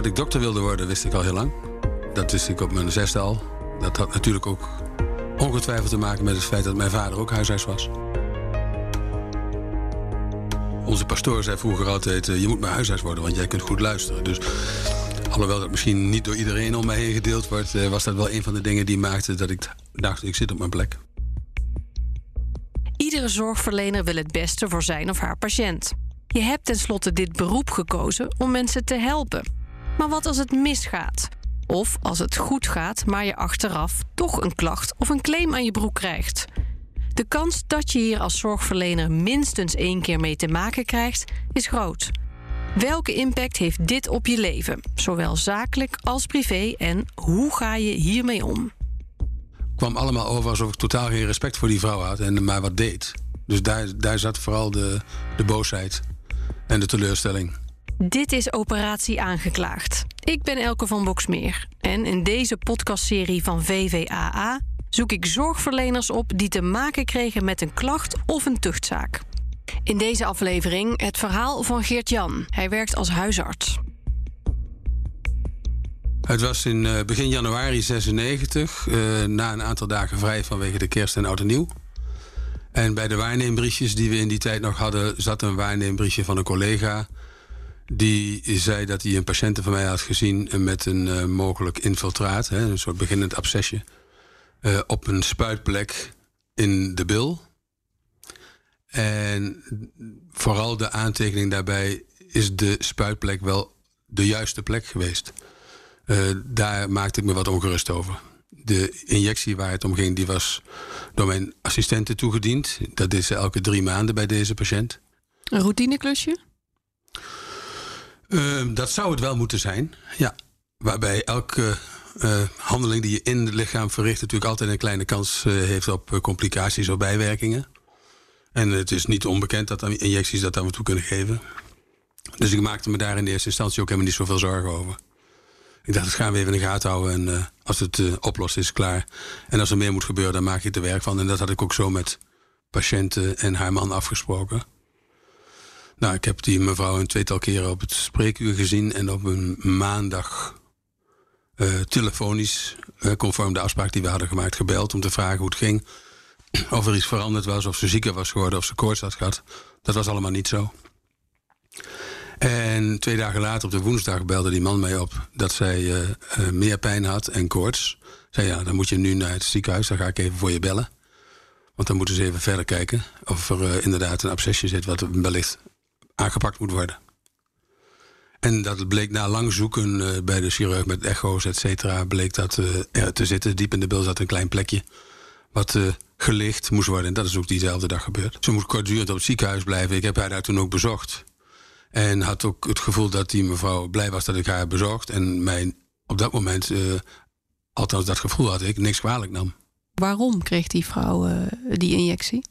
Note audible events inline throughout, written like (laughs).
Dat ik dokter wilde worden, wist ik al heel lang. Dat wist ik op mijn zesde al. Dat had natuurlijk ook ongetwijfeld te maken met het feit dat mijn vader ook huisarts was. Onze pastoor zei vroeger altijd: eh, Je moet maar huisarts worden, want jij kunt goed luisteren. Dus alhoewel dat misschien niet door iedereen om mij heen gedeeld wordt, eh, was dat wel een van de dingen die maakte dat ik dacht: Ik zit op mijn plek. Iedere zorgverlener wil het beste voor zijn of haar patiënt. Je hebt tenslotte dit beroep gekozen om mensen te helpen. Maar wat als het misgaat? Of als het goed gaat, maar je achteraf toch een klacht of een claim aan je broek krijgt? De kans dat je hier als zorgverlener minstens één keer mee te maken krijgt, is groot. Welke impact heeft dit op je leven, zowel zakelijk als privé, en hoe ga je hiermee om? kwam allemaal over alsof ik totaal geen respect voor die vrouw had en maar wat deed. Dus daar, daar zat vooral de, de boosheid en de teleurstelling. Dit is Operatie Aangeklaagd. Ik ben Elke van Boksmeer. En in deze podcastserie van VVAA zoek ik zorgverleners op die te maken kregen met een klacht of een tuchtzaak. In deze aflevering het verhaal van Geert-Jan. Hij werkt als huisarts. Het was in uh, begin januari 96, uh, na een aantal dagen vrij vanwege de kerst en oud en nieuw. En bij de waarneembriefjes die we in die tijd nog hadden, zat een waarneembriefje van een collega. Die zei dat hij een patiënte van mij had gezien met een uh, mogelijk infiltraat, hè, een soort beginnend abscesje, op een spuitplek in de bil. En vooral de aantekening daarbij is de spuitplek wel de juiste plek geweest. Uh, daar maakte ik me wat ongerust over. De injectie waar het om ging, die was door mijn assistenten toegediend. Dat ze elke drie maanden bij deze patiënt. Een routineklusje? Uh, dat zou het wel moeten zijn, ja. Waarbij elke uh, handeling die je in het lichaam verricht... natuurlijk altijd een kleine kans heeft op complicaties of bijwerkingen. En het is niet onbekend dat injecties dat af en toe kunnen geven. Dus ik maakte me daar in de eerste instantie ook helemaal niet zoveel zorgen over. Ik dacht, dat gaan we even in de gaten houden. En als het oplost, is het klaar. En als er meer moet gebeuren, dan maak je er werk van. En dat had ik ook zo met patiënten en haar man afgesproken. Nou, ik heb die mevrouw een tweetal keren op het spreekuur gezien. En op een maandag uh, telefonisch, conform de afspraak die we hadden gemaakt, gebeld om te vragen hoe het ging. (clears throat) Of er iets veranderd was, of ze zieker was geworden, of ze koorts had gehad. Dat was allemaal niet zo. En twee dagen later, op de woensdag, belde die man mij op dat zij uh, meer pijn had en koorts. Zei ja, dan moet je nu naar het ziekenhuis, dan ga ik even voor je bellen. Want dan moeten ze even verder kijken of er inderdaad een abscesje zit wat wellicht aangepakt moet worden. En dat bleek na lang zoeken bij de chirurg met echo's, et cetera, bleek dat er te zitten. Diep in de bil zat een klein plekje wat gelicht moest worden. En dat is ook diezelfde dag gebeurd. Ze moest kortdurend op het ziekenhuis blijven. Ik heb haar daar toen ook bezocht. En had ook het gevoel dat die mevrouw blij was dat ik haar bezocht. En mij op dat moment, uh, althans dat gevoel had ik, niks kwalijk nam. Waarom kreeg die vrouw uh, die injectie?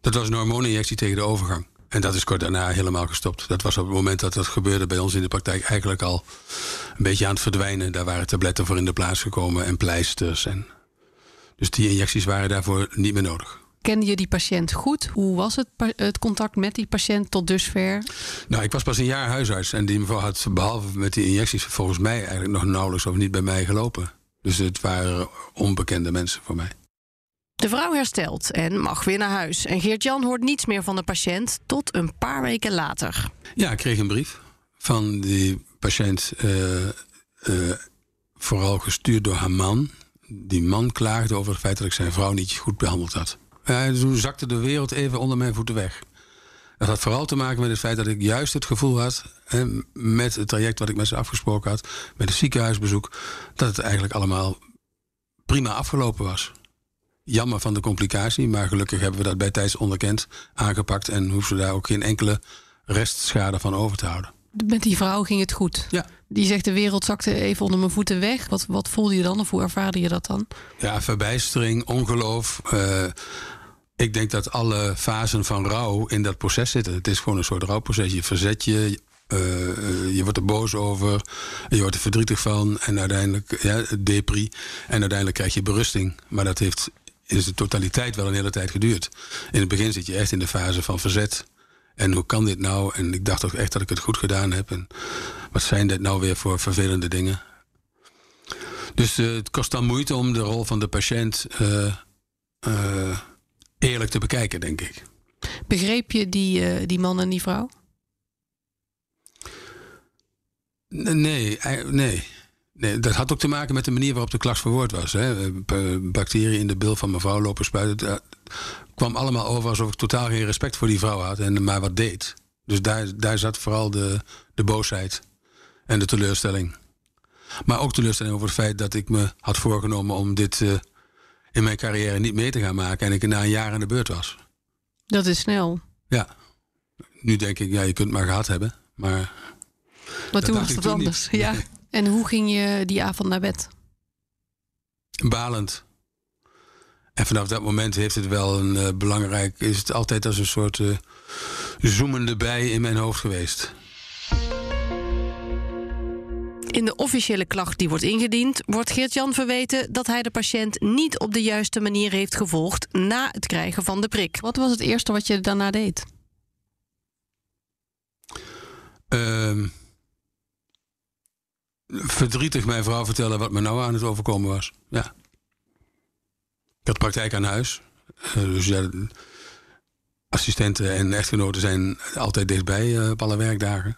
Dat was een hormooninjectie tegen de overgang. En dat is kort daarna helemaal gestopt. Dat was op het moment dat dat gebeurde bij ons in de praktijk eigenlijk al een beetje aan het verdwijnen. Daar waren tabletten voor in de plaats gekomen en pleisters. En... Dus die injecties waren daarvoor niet meer nodig. Kende je die patiënt goed? Hoe was het, het contact met die patiënt tot dusver? Nou, ik was pas een jaar huisarts. En die mevrouw had behalve met die injecties volgens mij eigenlijk nog nauwelijks of niet bij mij gelopen. Dus het waren onbekende mensen voor mij. De vrouw herstelt en mag weer naar huis. En Geert-Jan hoort niets meer van de patiënt tot een paar weken later. Ja, ik kreeg een brief van die patiënt, uh, uh, vooral gestuurd door haar man. Die man klaagde over het feit dat ik zijn vrouw niet goed behandeld had. Ja, toen zakte de wereld even onder mijn voeten weg. Dat had vooral te maken met het feit dat ik juist het gevoel had, hè, met het traject wat ik met ze afgesproken had, met het ziekenhuisbezoek, dat het eigenlijk allemaal prima afgelopen was. Jammer van de complicatie, maar gelukkig hebben we dat bij tijds onderkend, aangepakt en hoeven we daar ook geen enkele restschade van over te houden. Met die vrouw ging het goed. Ja. Die zegt de wereld zakte even onder mijn voeten weg. Wat, wat voelde je dan of hoe ervaarde je dat dan? Ja, verbijstering, ongeloof. Uh, ik denk dat alle fasen van rouw in dat proces zitten. Het is gewoon een soort rouwproces. Je verzet je, uh, je wordt er boos over, je wordt er verdrietig van en uiteindelijk ja, depri. En uiteindelijk krijg je berusting. Maar dat heeft in de totaliteit wel een hele tijd geduurd. In het begin zit je echt in de fase van verzet En hoe kan dit nou? En ik dacht toch echt dat ik het goed gedaan heb. En wat zijn dit nou weer voor vervelende dingen? Dus uh, het kost dan moeite om de rol van de patiënt uh, uh, eerlijk te bekijken, denk ik. Begreep je die, die man en die vrouw? Nee, nee. Nee, dat had ook te maken met de manier waarop de klacht verwoord was. Hè. Bacteriën in de bil van mevrouw lopen spuiten. Het kwam allemaal over alsof ik totaal geen respect voor die vrouw had en maar wat deed. Dus daar, daar zat vooral de, de boosheid en de teleurstelling. Maar ook teleurstelling over het feit dat ik me had voorgenomen om dit uh, in mijn carrière niet mee te gaan maken. En ik na een jaar aan de beurt was. Dat is snel. Ja. Nu denk ik, ja, je kunt het maar gehad hebben. Maar, maar toen was het anders. Ja. En hoe ging je die avond naar bed? Balend. En vanaf dat moment heeft het wel een uh, belangrijk. Is het altijd als een soort uh, zoemende bij in mijn hoofd geweest. In de officiële klacht die wordt ingediend, wordt Geert-Jan verweten dat hij de patiënt niet op de juiste manier heeft gevolgd na het krijgen van de prik. Wat was het eerste wat je daarna deed? Uh, verdrietig mijn vrouw vertellen wat me nou aan het overkomen was. Ja. Ik had praktijk aan huis. Uh, dus ja, assistenten en echtgenoten zijn altijd dichtbij uh, op alle werkdagen.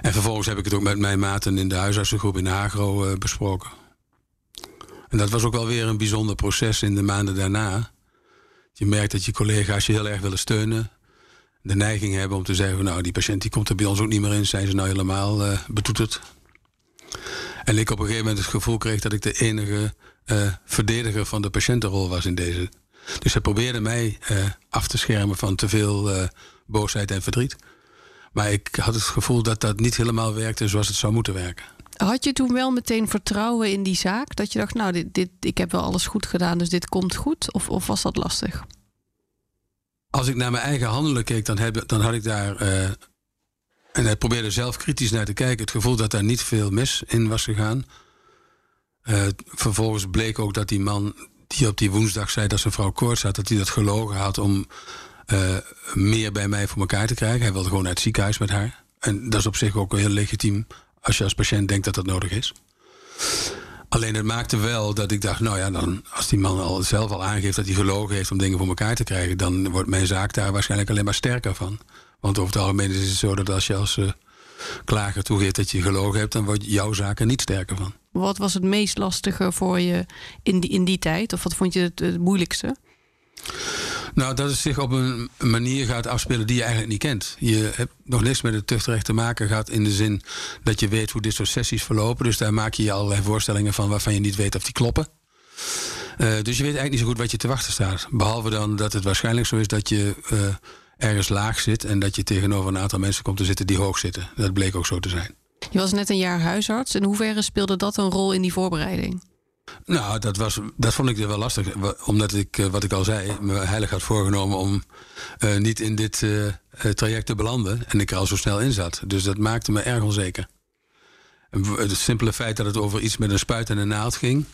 En vervolgens heb ik het ook met mijn maten in de huisartsengroep in de Agro uh, besproken. En dat was ook wel weer een bijzonder proces in de maanden daarna. Je merkt dat je collega's je heel erg willen steunen. De neiging hebben om te zeggen, nou die patiënt die komt er bij ons ook niet meer in. Zijn ze nou helemaal betoeterd? En ik op een gegeven moment het gevoel kreeg dat ik de enige uh, verdediger van de patiëntenrol was in deze. Dus ze probeerden mij uh, af te schermen van te veel uh, boosheid en verdriet. Maar ik had het gevoel dat dat niet helemaal werkte zoals het zou moeten werken. Had je toen wel meteen vertrouwen in die zaak? Dat je dacht, nou, dit, dit, ik heb wel alles goed gedaan, dus dit komt goed? Of, of was dat lastig? Als ik naar mijn eigen handelen keek, dan, heb, dan had ik daar. Uh, en hij probeerde zelf kritisch naar te kijken. Het gevoel dat daar niet veel mis in was gegaan. Uh, vervolgens bleek ook dat die man die op die woensdag zei dat zijn vrouw koorts had, dat hij dat gelogen had om uh, meer bij mij voor elkaar te krijgen. Hij wilde gewoon naar het ziekenhuis met haar. En dat is op zich ook heel legitiem als je als patiënt denkt dat dat nodig is. Alleen het maakte wel dat ik dacht, nou ja, dan, als die man al zelf al aangeeft dat hij gelogen heeft om dingen voor elkaar te krijgen, dan wordt mijn zaak daar waarschijnlijk alleen maar sterker van. Want over het algemeen is het zo dat als je als uh, klager toegeeft dat je gelogen hebt, dan wordt jouw zaak er niet sterker van. Wat was het meest lastige voor je in die, in die tijd? Of wat vond je het, het moeilijkste? Nou, dat het zich op een manier gaat afspelen die je eigenlijk niet kent. Je hebt nog niks met het tuchtrecht te maken gehad in de zin dat je weet hoe dit soort sessies verlopen. Dus daar maak je je allerlei voorstellingen van waarvan je niet weet of die kloppen. Uh, dus je weet eigenlijk niet zo goed wat je te wachten staat. Behalve dan dat het waarschijnlijk zo is dat je uh, ergens laag zit en dat je tegenover een aantal mensen komt te zitten die hoog zitten. Dat bleek ook zo te zijn. Je was net een jaar huisarts. In hoeverre speelde dat een rol in die voorbereiding? Nou, dat, was, dat vond ik wel lastig. Omdat ik, wat ik al zei, me heilig had voorgenomen om uh, niet in dit uh, traject te belanden. En ik er al zo snel in zat. Dus dat maakte me erg onzeker. Het simpele feit dat het over iets met een spuit en een naald ging.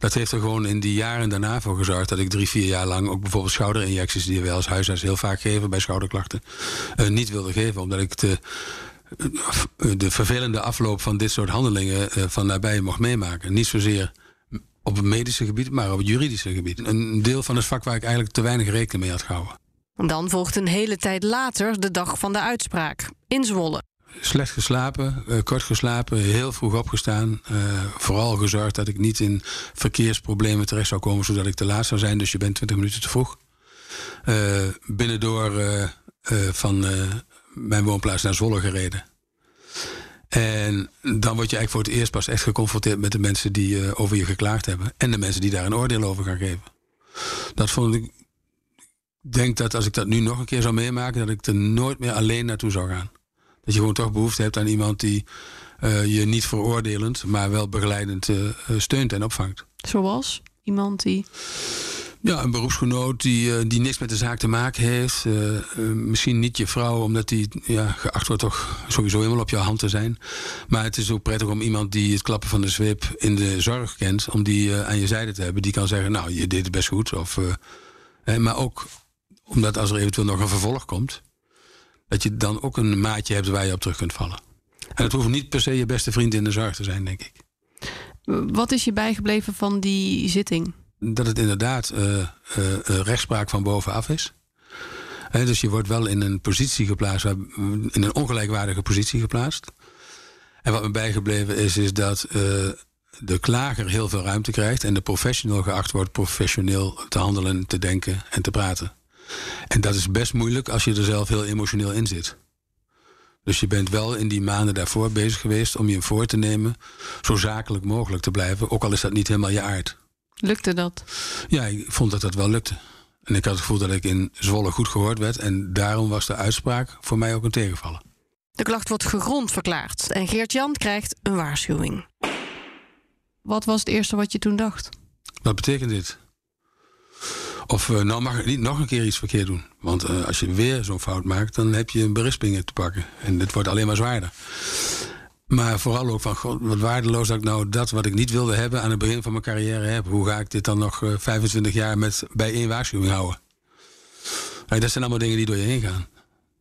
Dat heeft er gewoon in die jaren daarna voor gezorgd dat ik drie, vier jaar lang ook bijvoorbeeld schouderinjecties, die we als huisarts heel vaak geven bij schouderklachten, niet wilde geven. Omdat ik de, de vervelende afloop van dit soort handelingen van nabij mocht meemaken. Niet zozeer op het medische gebied, maar op het juridische gebied. Een deel van het vak waar ik eigenlijk te weinig rekening mee had gehouden. Dan volgt een hele tijd later de dag van de uitspraak in Zwolle. Slecht geslapen, uh, kort geslapen, heel vroeg opgestaan. Uh, vooral gezorgd dat ik niet in verkeersproblemen terecht zou komen, zodat ik te laat zou zijn. Dus je bent 20 minuten te vroeg. Uh, binnendoor van mijn woonplaats naar Zwolle gereden. En dan word je eigenlijk voor het eerst pas echt geconfronteerd met de mensen die over je geklaagd hebben. En de mensen die daar een oordeel over gaan geven. Dat vond. Ik denk dat als ik dat nu nog een keer zou meemaken, dat ik er nooit meer alleen naartoe zou gaan. Dat je gewoon toch behoefte hebt aan iemand die uh, je niet veroordelend, maar wel begeleidend uh, steunt en opvangt. Zoals iemand die. Ja, een beroepsgenoot die, uh, die niks met de zaak te maken heeft. Uh, misschien niet je vrouw, omdat die ja, geacht wordt toch sowieso helemaal op jouw hand te zijn. Maar het is ook prettig om iemand die het klappen van de zweep in de zorg kent, om die aan je zijde te hebben. Die kan zeggen, nou, je deed het best goed. Of, maar ook omdat als er eventueel nog een vervolg komt, dat je dan ook een maatje hebt waar je op terug kunt vallen. En het hoeft niet per se je beste vriend in de zorg te zijn, denk ik. Wat is je bijgebleven van die zitting? Dat het inderdaad uh, rechtspraak van bovenaf is. dus je wordt wel in een positie geplaatst, in een ongelijkwaardige positie geplaatst. En wat me bijgebleven is, is dat de klager heel veel ruimte krijgt en de professional geacht wordt professioneel te handelen, te denken en te praten. En dat is best moeilijk als je er zelf heel emotioneel in zit. Dus je bent wel in die maanden daarvoor bezig geweest om je voor te nemen zo zakelijk mogelijk te blijven, ook al is dat niet helemaal je aard. Lukte dat? Ja, ik vond dat dat wel lukte. En ik had het gevoel dat ik in Zwolle goed gehoord werd en daarom was de uitspraak voor mij ook een tegenvallen. De klacht wordt gegrond verklaard en Geert-Jan krijgt een waarschuwing. Wat was het eerste wat je toen dacht? Wat betekent dit? Of uh, nou mag ik niet nog een keer iets verkeerd doen. Want uh, als je weer zo'n fout maakt, dan heb je een berisping te pakken. En dit wordt alleen maar zwaarder. Maar vooral ook van, god, wat waardeloos dat ik nou dat wat ik niet wilde hebben aan het begin van mijn carrière heb. Hoe ga ik dit dan nog uh, 25 jaar met, bij één waarschuwing houden? Dat zijn allemaal dingen die door je heen gaan.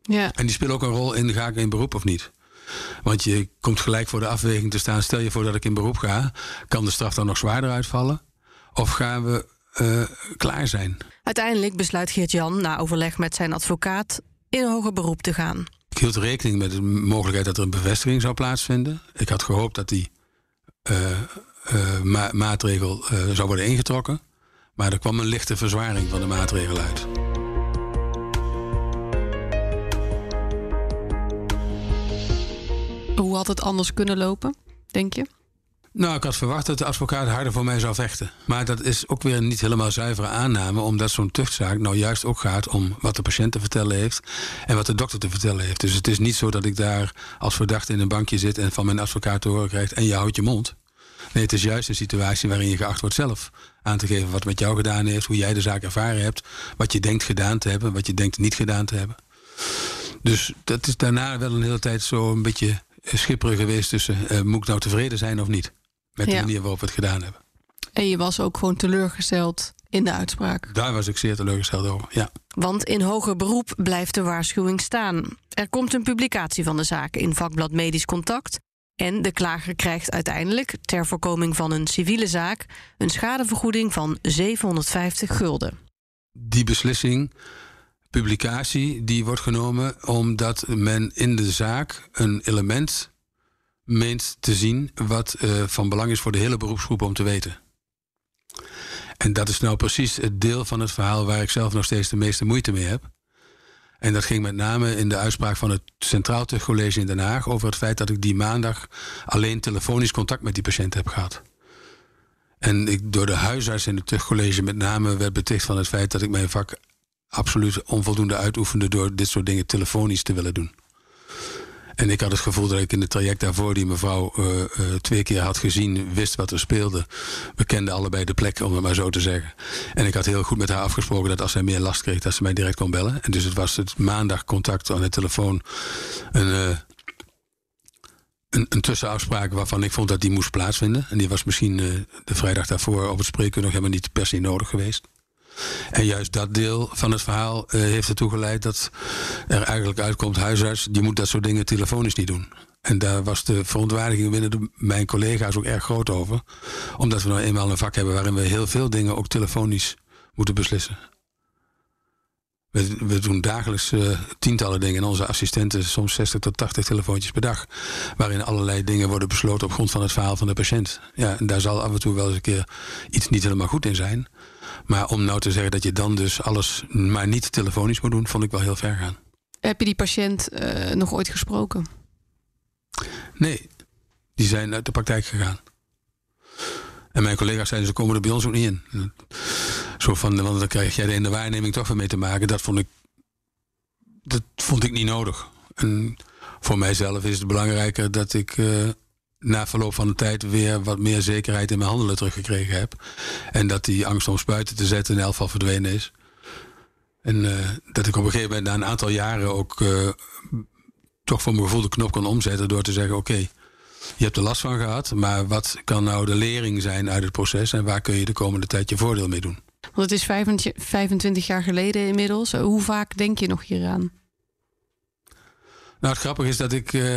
Ja. En die spelen ook een rol in, ga ik in beroep of niet? Want je komt gelijk voor de afweging te staan. Stel je voor dat ik in beroep ga. Kan de straf dan nog zwaarder uitvallen? Of gaan we uh, klaar zijn? Uiteindelijk besluit Geert-Jan na overleg met zijn advocaat in hoger beroep te gaan. Ik hield rekening met de mogelijkheid dat er een bevestiging zou plaatsvinden. Ik had gehoopt dat die uh, uh, ma maatregel zou worden ingetrokken. Maar er kwam een lichte verzwaring van de maatregel uit. Hoe had het anders kunnen lopen, denk je? Nou, ik had verwacht dat de advocaat harder voor mij zou vechten. Maar dat is ook weer niet helemaal zuivere aanname, omdat zo'n tuchtzaak nou juist ook gaat om wat de patiënt te vertellen heeft en wat de dokter te vertellen heeft. Dus het is niet zo dat ik daar als verdachte in een bankje zit en van mijn advocaat te horen krijg en je houdt je mond. Nee, het is juist een situatie waarin je geacht wordt zelf aan te geven wat met jou gedaan heeft, hoe jij de zaak ervaren hebt, wat je denkt gedaan te hebben, wat je denkt niet gedaan te hebben. Dus dat is daarna wel een hele tijd zo een beetje schipperig geweest tussen uh, moet ik nou tevreden zijn of niet met de ja. manier waarop we het gedaan hebben. En je was ook gewoon teleurgesteld in de uitspraak. Daar was ik zeer teleurgesteld over, ja. Want in hoger beroep blijft de waarschuwing staan. Er komt een publicatie van de zaak in vakblad Medisch Contact. En de klager krijgt uiteindelijk, ter voorkoming van een civiele zaak, een schadevergoeding van 750 gulden. Die beslissing, publicatie, die wordt genomen omdat men in de zaak een element meent te zien wat uh, van belang is voor de hele beroepsgroep om te weten. En dat is nou precies het deel van het verhaal waar ik zelf nog steeds de meeste moeite mee heb. En dat ging met name in de uitspraak van het Centraal Tuchtcollege in Den Haag over het feit dat ik die maandag alleen telefonisch contact met die patiënt heb gehad. En ik door de huisarts in het Tuchtcollege met name werd beticht van het feit dat ik mijn vak absoluut onvoldoende uitoefende door dit soort dingen telefonisch te willen doen. En ik had het gevoel dat ik in het traject daarvoor die mevrouw uh, uh, twee keer had gezien, wist wat er speelde. We kenden allebei de plek, om het maar zo te zeggen. En ik had heel goed met haar afgesproken dat als zij meer last kreeg, dat ze mij direct kon bellen. En dus het was het maandag contact aan de telefoon. Een, uh, een, een, tussenafspraak waarvan ik vond dat die moest plaatsvinden. En die was misschien de vrijdag daarvoor op het spreken nog helemaal niet per se nodig geweest. En juist dat deel van het verhaal uh, heeft ertoe geleid dat er eigenlijk uitkomt: huisarts, die moet dat soort dingen telefonisch niet doen. En daar was de verontwaardiging binnen mijn collega's ook erg groot over. Omdat we nou eenmaal een vak hebben waarin we heel veel dingen ook telefonisch moeten beslissen. We, we doen dagelijks uh, tientallen dingen en onze assistenten soms 60 tot 80 telefoontjes per dag. Waarin allerlei dingen worden besloten op grond van het verhaal van de patiënt. Ja, en daar zal af en toe wel eens een keer iets niet helemaal goed in zijn. Maar om nou te zeggen dat je dan dus alles maar niet telefonisch moet doen, vond ik wel heel ver gaan. Heb je die patiënt uh, nog ooit gesproken? Nee, die zijn uit de praktijk gegaan. En mijn collega's zeiden, ze komen er bij ons ook niet in. Zo van, want dan krijg jij er in de waarneming toch weer mee te maken. Dat vond ik, dat vond ik niet nodig. En voor mijzelf is het belangrijker dat ik uh, na verloop van de tijd weer wat meer zekerheid in mijn handelen teruggekregen heb. En dat die angst om spuiten te zetten in elk geval verdwenen is. En uh, dat ik op een gegeven moment na een aantal jaren ook uh, toch voor mijn gevoel de knop kan omzetten door te zeggen: oké, je hebt er last van gehad, maar wat kan nou de lering zijn uit het proces en waar kun je de komende tijd je voordeel mee doen? Want het is 25 jaar geleden inmiddels. Hoe vaak denk je nog hieraan? Nou, het grappige is dat ik uh,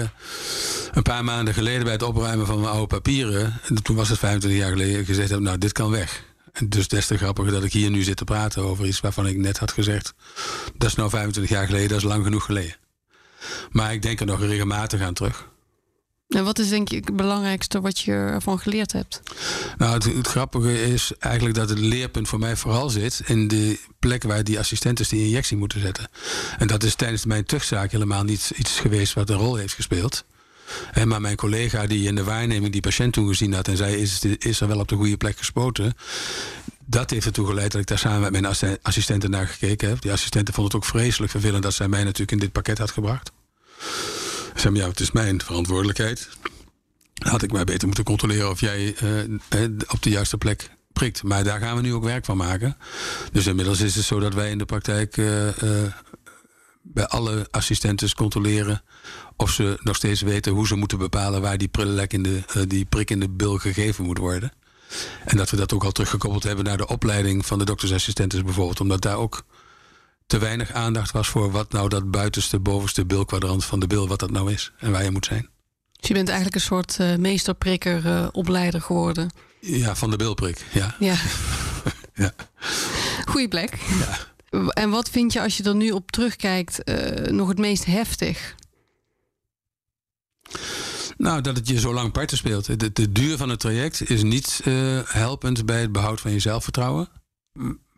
een paar maanden geleden bij het opruimen van mijn oude papieren, en toen was het 25 jaar geleden, gezegd heb: Nou, dit kan weg. En dus des te grappiger dat ik hier nu zit te praten over iets waarvan ik net had gezegd: Dat is nou 25 jaar geleden, dat is lang genoeg geleden. Maar ik denk er nog regelmatig aan terug. En wat is denk je het belangrijkste wat je ervan geleerd hebt? Nou, het, grappige is eigenlijk dat het leerpunt voor mij vooral zit in de plek waar die assistenten die injectie moeten zetten. En dat is tijdens mijn tuchtzaak helemaal niet iets geweest wat een rol heeft gespeeld. En maar mijn collega die in de waarneming die patiënt toen gezien had en zei: is, is er wel op de goede plek gespoten? Dat heeft ertoe geleid dat ik daar samen met mijn assistenten naar gekeken heb. Die assistenten vonden het ook vreselijk vervelend dat zij mij natuurlijk in dit pakket had gebracht. Ze zei, ja, het is mijn verantwoordelijkheid. Had ik maar beter moeten controleren of jij uh, op de juiste plek prikt. Maar daar gaan we nu ook werk van maken. Dus inmiddels is het zo dat wij in de praktijk uh, bij alle assistentes controleren of ze nog steeds weten hoe ze moeten bepalen waar die, prillekkende, uh, die prik in de bil gegeven moet worden. En dat we dat ook al teruggekoppeld hebben naar de opleiding van de doktersassistenten bijvoorbeeld. Omdat daar ook te weinig aandacht was voor wat nou dat buitenste, bovenste bilkwadrant van de bil, wat dat nou is en waar je moet zijn. Dus je bent eigenlijk een soort uh, meesterprikker, uh, opleider geworden. Ja, van de bilprik, ja. Ja. (laughs) ja. Goeie plek. Ja. En wat vind je als je er nu op terugkijkt uh, nog het meest heftig? Nou, dat het je zo lang parten speelt. De, de duur van het traject is niet helpend bij het behoud van je zelfvertrouwen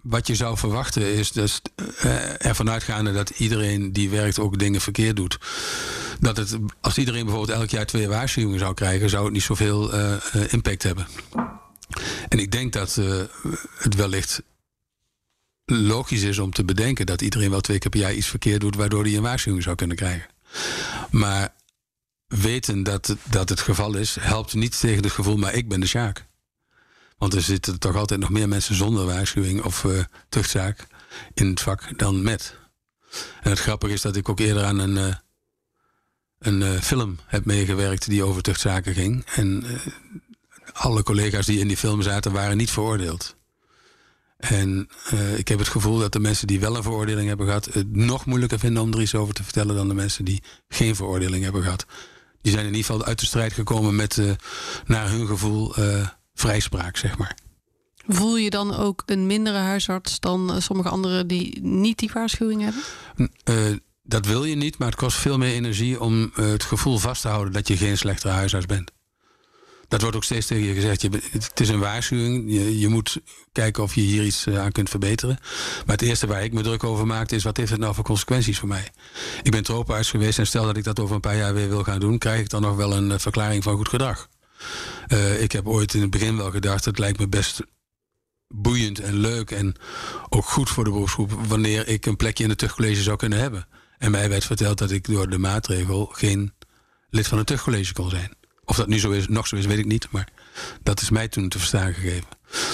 wat je zou verwachten is dus, uh, ervan uitgaande dat iedereen die werkt ook dingen verkeerd doet. Dat het, als iedereen bijvoorbeeld elk jaar twee waarschuwingen zou krijgen, zou het niet zoveel uh, impact hebben. En ik denk dat het wellicht logisch is om te bedenken dat iedereen wel twee keer per jaar iets verkeerd doet, waardoor hij een waarschuwing zou kunnen krijgen. Maar weten dat, dat het geval is, helpt niet tegen het gevoel, maar ik ben de Sjaak. Want er zitten toch altijd nog meer mensen zonder waarschuwing of uh, tuchtzaak in het vak dan met. En het grappige is dat ik ook eerder aan een, uh, een uh, film heb meegewerkt die over tuchtzaken ging. En alle collega's die in die film zaten waren niet veroordeeld. En ik heb het gevoel dat de mensen die wel een veroordeling hebben gehad, het nog moeilijker vinden om er iets over te vertellen dan de mensen die geen veroordeling hebben gehad. Die zijn in ieder geval uit de strijd gekomen met, naar hun gevoel, vrijspraak, zeg maar. Voel je dan ook een mindere huisarts dan eh, sommige anderen die niet die waarschuwing hebben? Uh, dat wil je niet, maar het kost veel meer energie om uh, het gevoel vast te houden dat je geen slechtere huisarts bent. Dat wordt ook steeds tegen je gezegd. Je, het is een waarschuwing. Je, je, moet kijken of je hier iets aan kunt verbeteren. Maar het eerste waar ik me druk over maakte is: wat heeft het nou voor consequenties voor mij? Ik ben tropenarts geweest en stel dat ik dat over een paar jaar weer wil gaan doen, krijg ik dan nog wel een verklaring van goed gedrag. Uh, ik heb ooit in het begin wel gedacht, het lijkt me best boeiend en leuk en ook goed voor de beroepsgroep wanneer ik een plekje in het tuchtcollege zou kunnen hebben. En mij werd verteld dat ik door de maatregel geen lid van het tuchtcollege kon zijn. Of dat nu zo is, nog zo is, weet ik niet. Maar dat is mij toen te verstaan gegeven.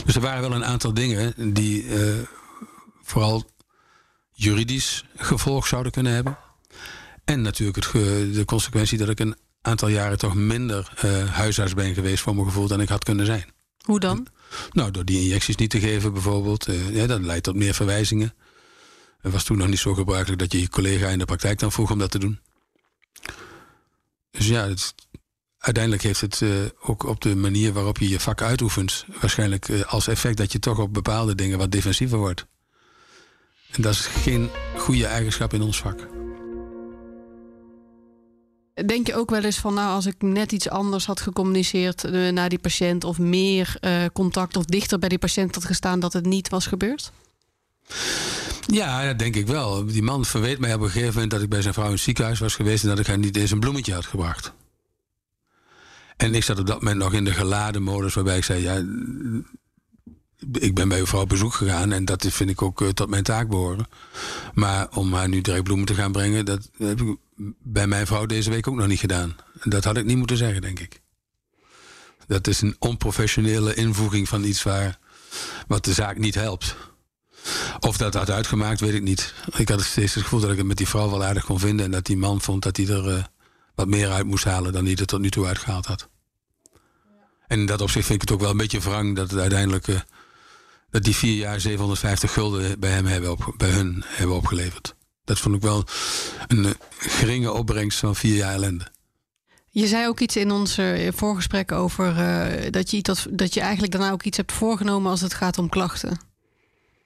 Dus er waren wel een aantal dingen die uh, vooral juridisch gevolg zouden kunnen hebben. En natuurlijk het, de consequentie dat ik een aantal jaren toch minder uh, huisarts ben geweest voor mijn gevoel dan ik had kunnen zijn. Hoe dan? Nou, door die injecties niet te geven bijvoorbeeld. Uh, ja, dat leidt tot meer verwijzingen. Het was toen nog niet zo gebruikelijk dat je je collega in de praktijk dan vroeg om dat te doen. Dus ja, het, uiteindelijk heeft het uh, ook op de manier waarop je je vak uitoefent... waarschijnlijk uh, als effect dat je toch op bepaalde dingen wat defensiever wordt. En dat is geen goede eigenschap in ons vak. Denk je ook wel eens van, nou, als ik net iets anders had gecommuniceerd uh, naar die patiënt, of meer uh, contact of dichter bij die patiënt had gestaan, dat het niet was gebeurd? Ja, dat denk ik wel. Die man verweet mij op een gegeven moment dat ik bij zijn vrouw in het ziekenhuis was geweest en dat ik haar niet eens een bloemetje had gebracht. En ik zat op dat moment nog in de geladen modus waarbij ik zei: Ja, ik ben bij uw vrouw op bezoek gegaan en dat vind ik ook uh, tot mijn taak behoren. Maar om haar nu direct bloemen te gaan brengen, dat heb ik bij mijn vrouw deze week ook nog niet gedaan. Dat had ik niet moeten zeggen, denk ik. Dat is een onprofessionele invoeging van iets waar, wat de zaak niet helpt. Of dat had uitgemaakt, weet ik niet. Ik had steeds het gevoel dat ik het met die vrouw wel aardig kon vinden. En dat die man vond dat hij er uh, wat meer uit moest halen dan hij er tot nu toe uitgehaald had. En in dat opzicht vind ik het ook wel een beetje wrang dat het uiteindelijk. Uh, dat die vier jaar 750 gulden bij hem hebben op, bij hun hebben opgeleverd. Dat vond ik wel een eh, geringe opbrengst van vier jaar ellende. Je zei ook iets in ons uh, voorgesprek over uh, dat, je iets, dat je eigenlijk daarna ook iets hebt voorgenomen als het gaat om klachten.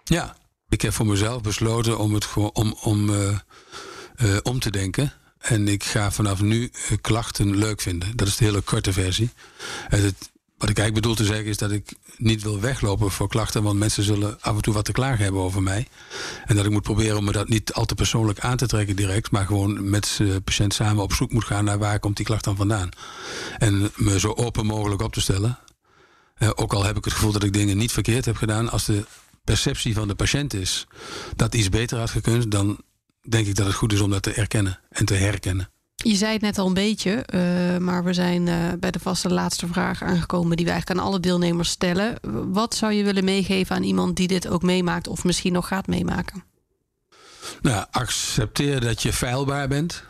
Ja, ik heb voor mezelf besloten om het gewoon om, om, uh, om te denken. En ik ga vanaf nu klachten leuk vinden. Dat is de hele korte versie. Het, wat ik eigenlijk bedoel te zeggen is dat ik niet wil weglopen voor klachten, want mensen zullen af en toe wat te klagen hebben over mij. En dat ik moet proberen om me dat niet al te persoonlijk aan te trekken direct, maar gewoon met de patiënt samen op zoek moet gaan naar waar komt die klacht dan vandaan. En me zo open mogelijk op te stellen. Eh, ook al heb ik het gevoel dat ik dingen niet verkeerd heb gedaan, als de perceptie van de patiënt is dat iets beter had gekund, dan denk ik dat het goed is om dat te erkennen en te herkennen. Je zei het net al een beetje, uh, maar we zijn uh, bij de vaste laatste vraag aangekomen die we eigenlijk aan alle deelnemers stellen. Wat zou je willen meegeven aan iemand die dit ook meemaakt of misschien nog gaat meemaken? Nou, accepteer dat je feilbaar bent.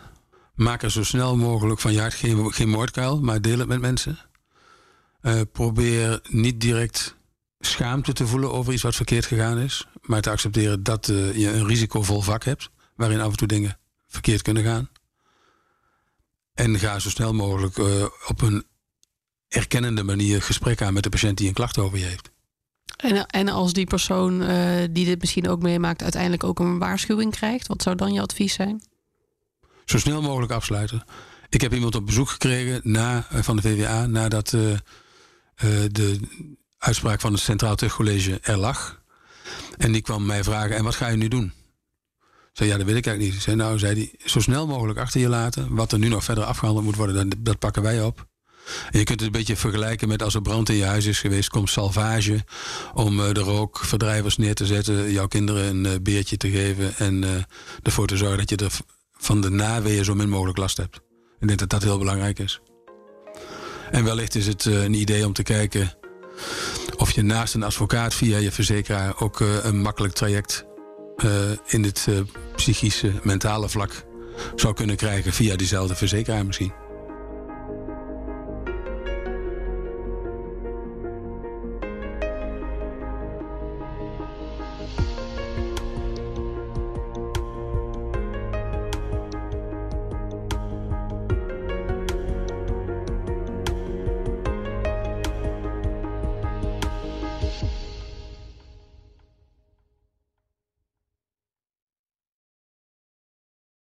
Maak er zo snel mogelijk van je hart geen, geen moordkuil, maar deel het met mensen. Uh, probeer niet direct schaamte te voelen over iets wat verkeerd gegaan is, maar te accepteren dat je een risicovol vak hebt, waarin af en toe dingen verkeerd kunnen gaan. En ga zo snel mogelijk uh, op een erkennende manier gesprek aan met de patiënt die een klacht over je heeft. En, en als die persoon uh, die dit misschien ook meemaakt, uiteindelijk ook een waarschuwing krijgt, wat zou dan je advies zijn? Zo snel mogelijk afsluiten. Ik heb iemand op bezoek gekregen na, uh, van de VWA nadat de uitspraak van het Centraal Terugcollege er lag. En die kwam mij vragen: en wat ga je nu doen? Zei, ja, dat weet ik eigenlijk niet. Zei, nou, zei hij, zo snel mogelijk achter je laten. Wat er nu nog verder afgehandeld moet worden, dat, dat pakken wij op. En je kunt het een beetje vergelijken met als er brand in je huis is geweest, komt salvage om uh, de rookverdrijvers neer te zetten, jouw kinderen een uh, beertje te geven en uh, ervoor te zorgen dat je er van de naweeën zo min mogelijk last hebt. Ik denk dat dat heel belangrijk is. En wellicht is het een idee om te kijken of je naast een advocaat via je verzekeraar ook een makkelijk traject in uh, psychische, mentale vlak zou kunnen krijgen via diezelfde verzekeraar misschien.